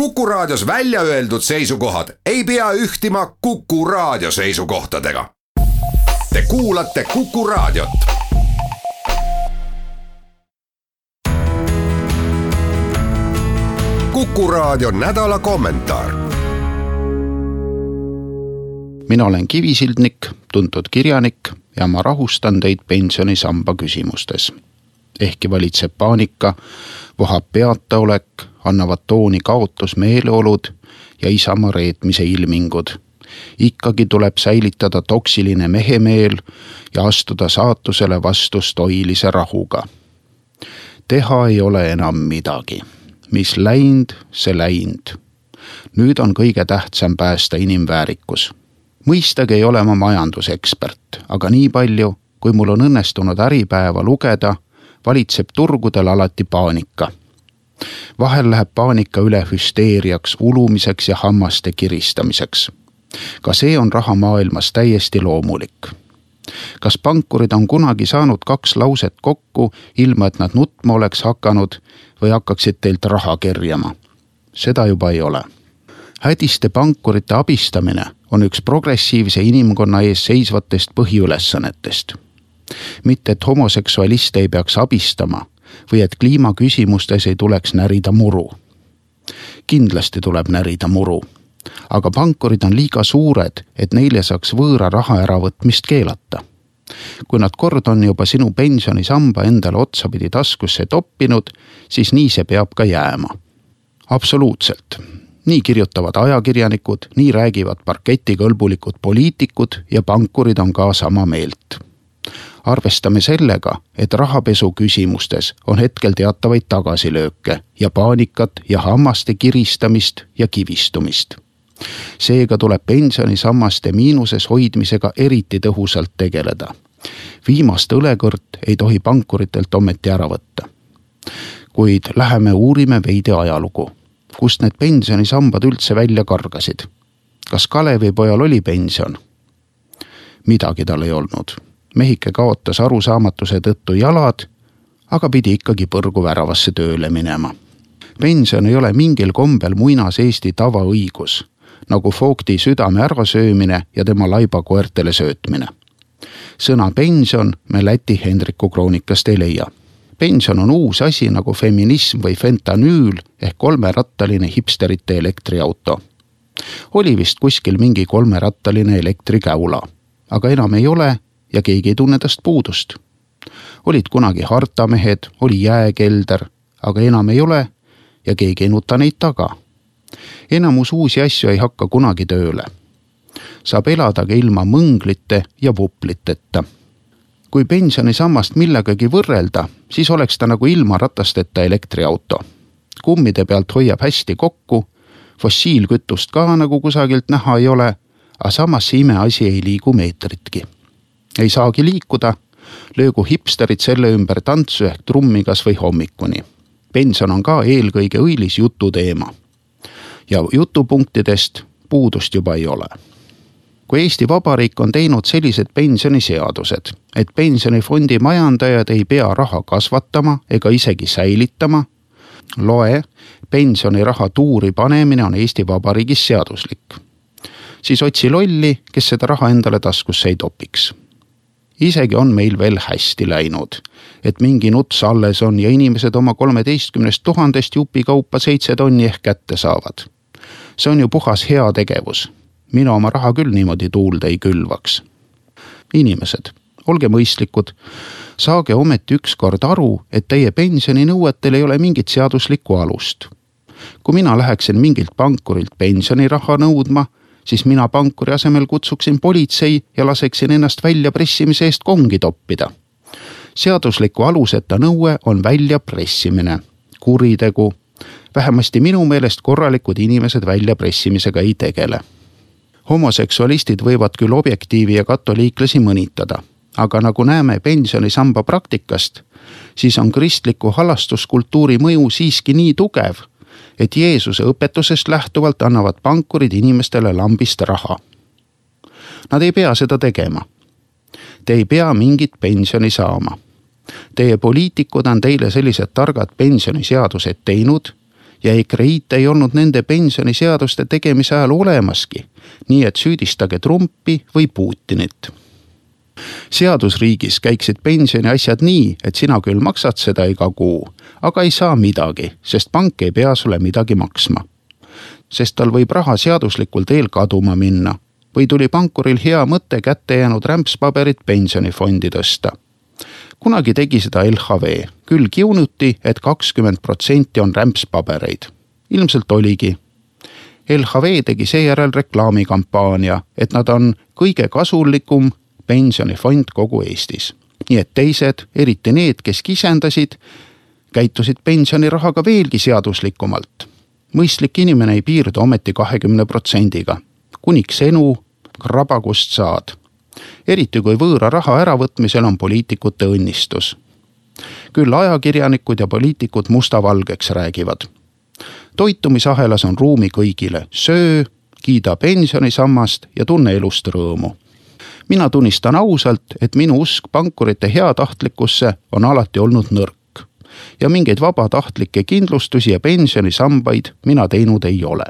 Kuku Raadios välja öeldud seisukohad ei pea ühtima Kuku Raadio seisukohtadega. Te kuulate Kuku Raadiot. kuku Raadio nädala kommentaar. mina olen Kivisildnik, tuntud kirjanik ja ma rahustan teid pensionisamba küsimustes. ehkki valitseb paanika, vohab peataolek, annavad tooni kaotusmeeleolud ja isamaa reetmise ilmingud. ikkagi tuleb säilitada toksiline mehemeel ja astuda saatusele vastu stoilise rahuga. teha ei ole enam midagi, mis läinud, see läinud. nüüd on kõige tähtsam päästa inimväärikus mõistagi ei ole ma majandusekspert, aga nii palju, kui mul on õnnestunud Äripäeva lugeda, valitseb turgudel alati paanika. Vahel läheb paanika üle hüsteeriaks, ulumiseks ja hammaste kiristamiseks. ka see on rahamaailmas täiesti loomulik. kas pankurid on kunagi saanud kaks lauset kokku, ilma et nad nutma oleks hakanud või hakkaksid teilt raha kerjama? seda juba ei ole hädiste pankurite abistamine on üks progressiivse inimkonna ees seisvatest põhiülesannetest. mitte, et homoseksualiste ei peaks abistama või et kliimaküsimustes ei tuleks närida muru. kindlasti tuleb närida muru, aga pankurid on liiga suured, et neile saaks võõra raha äravõtmist keelata kui nad kord on juba sinu pensionisamba endale otsapidi taskusse toppinud, siis nii see peab ka jääma. absoluutselt nii kirjutavad ajakirjanikud, nii räägivad parketikõlbulikud poliitikud ja pankurid on ka sama meelt. Arvestame sellega, et rahapesu küsimustes on hetkel teatavaid tagasilööke ja paanikat ja hammaste kiristamist ja kivistumist. seega tuleb pensionisammaste miinuses hoidmisega eriti tõhusalt tegeleda. viimast õlekõrt ei tohi pankuritelt ometi ära võtta. kuid läheme uurime veidi ajalugu kust need pensionisambad üldse välja kargasid. kas Kalevipojal oli pension? midagi tal ei olnud. Mehike kaotas arusaamatuse tõttu jalad, aga pidi ikkagi põrguväravasse tööle minema. pension ei ole mingil kombel muinas Eesti tavaõigus, nagu Fogdi südame ärasöömine ja tema laibakoertele söötmine. sõna pension me Läti Hendriku kroonikast ei leia pension on uus asi nagu feminism või fentanüül ehk kolmerattaline hipsterite elektriauto. oli vist kuskil mingi kolmerattaline elektrikäula, aga enam ei ole ja keegi ei tunne tast puudust. olid kunagi hartamehed, oli jääkelder, aga enam ei ole ja keegi ei nuta neid taga. enamus uusi asju ei hakka kunagi tööle. saab elada ka ilma mõnglite ja vupliteta kui pensionisammast millegagi võrrelda, siis oleks ta nagu ilma ratasteta elektriauto. kummide pealt hoiab hästi kokku, fossiilkütust ka nagu kusagilt näha ei ole, aga samas see imeasi ei liigu meetritki. Ei saagi liikuda, löögu hipsterid selle ümber tantsu ehk trummi kas või hommikuni. pension on ka eelkõige õilis jututeema. ja jutupunktidest puudust juba ei ole kui Eesti Vabariik on teinud sellised pensioniseadused, et pensionifondi majandajad ei pea raha kasvatama ega isegi säilitama, loe, pensioniraha tuuri panemine on Eesti Vabariigis seaduslik. siis otsi lolli, kes seda raha endale taskusse ei topiks. Isegi on meil veel hästi läinud, et mingi nuts alles on ja inimesed oma kolmeteistkümnest tuhandest jupikaupa seitse tonni ehk kätte saavad. see on ju puhas heategevus mina oma raha küll niimoodi tuulde ei külvaks. inimesed, olge mõistlikud, saage ometi ükskord aru, et teie pensioninõuetel ei ole mingit seaduslikku alust. kui mina läheksin mingilt pankurilt pensioniraha nõudma, siis mina pankuri asemel kutsuksin politsei ja laseksin ennast väljapressimise eest kongi toppida. seadusliku aluseta nõue on väljapressimine, kuritegu. vähemasti minu meelest korralikud inimesed väljapressimisega ei tegele. homoseksualistid võivad küll objektiivi ja katoliiklasi mõnitada, aga nagu näeme pensionisamba praktikast, siis on kristliku halastuskultuuri mõju siiski nii tugev, et Jeesuse õpetusest lähtuvalt annavad pankurid inimestele lambist raha. Nad ei pea seda tegema. Te ei pea mingit pensioni saama. Teie poliitikud on teile sellised targad pensioniseadused teinud ja EKREIT ei olnud nende pensioniseaduste tegemise ajal olemaski. nii et süüdistage Trumpi või Putinit. Seadusriigis käiksid pensioniasjad nii, et sina küll maksad seda iga kuu, aga ei saa midagi, sest pank ei pea sulle midagi maksma. sest tal võib raha seaduslikul teel kaduma minna või tuli pankuril hea mõte kätte jäänud rämpspaberit pensionifondi tõsta kunagi tegi seda LHV, küll kiunuti, et kakskümmend protsenti on rämpspabereid. ilmselt oligi. LHV tegi seejärel reklaamikampaania, et nad on kõige kasulikum pensionifond kogu Eestis. nii et teised, eriti need, kes kisendasid, käitusid pensionirahaga veelgi seaduslikumalt. mõistlik inimene ei piirdu ometi kahekümne protsendiga. kuniks enu, kraba kust saad eriti kui võõra raha äravõtmisel on poliitikute õnnistus. küll ajakirjanikud ja poliitikud mustavalgeks räägivad. toitumisahelas on ruumi kõigile, söö, kiida pensionisammast ja tunne elust rõõmu mina tunnistan ausalt, et minu usk pankurite heatahtlikkusse on alati olnud nõrk ja mingeid vabatahtlikke kindlustusi ja pensionisambaid mina teinud ei ole.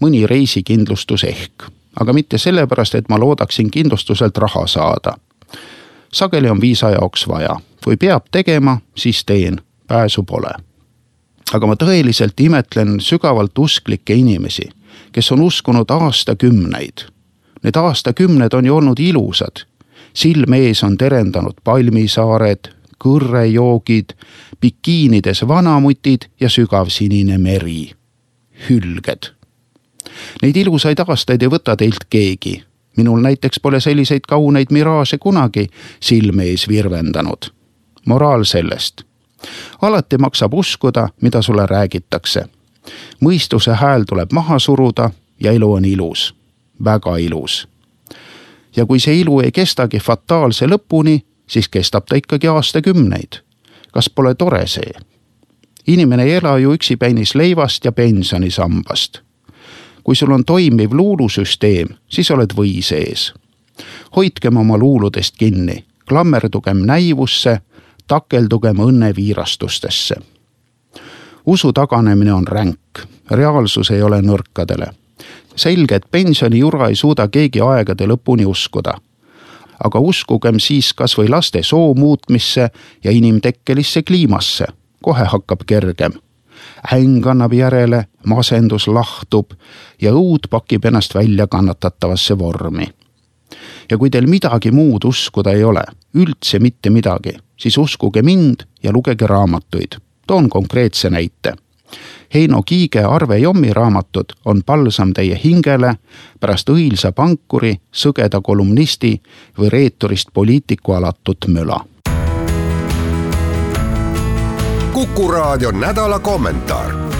mõni reisikindlustus ehk aga mitte sellepärast, et ma loodaksin kindlustuselt raha saada. sageli on viisa jaoks vaja, kui peab tegema, siis teen, pääsu pole. aga ma tõeliselt imetlen sügavalt usklikke inimesi, kes on uskunud aastakümneid. Need aastakümned on ju olnud ilusad. silme ees on terendanud palmisaared, kõrrejoogid, bikiinides vanamutid ja sügavsinine meri. hülged Neid ilusaid aastaid ei võta teilt keegi. minul näiteks pole selliseid kauneid miraaže kunagi silme ees virvendanud. moraal sellest. alati maksab uskuda, mida sulle räägitakse. mõistuse hääl tuleb maha suruda ja elu on ilus, väga ilus. ja kui see ilu ei kestagi fataalse lõpuni, siis kestab ta ikkagi aastakümneid. kas pole tore see? inimene ei ela ju üksipäinis leivast ja pensionisambast kui sul on toimiv luulusüsteem, siis oled või sees. hoidkem oma luuludest kinni, klammerdugem näivusse, takeldugem õnneviirastustesse. usu taganemine on ränk, reaalsus ei ole nõrkadele. Selge, et pensionijura ei suuda keegi aegade lõpuni uskuda aga uskugem siis kasvõi laste soo muutmisse ja inimtekkelisse kliimasse, kohe hakkab kergem äng annab järele, masendus lahtub ja õud pakib ennast välja kannatatavasse vormi. ja kui teil midagi muud uskuda ei ole, üldse mitte midagi, siis uskuge mind ja lugege raamatuid. toon konkreetse näite. Heino Kiige Arve Jommi raamatud on palsam teie hingele pärast õilsa pankuri, sõgeda kolumnisti või reeturist poliitiku alatut möla. Kuku raadio nädala kommentaar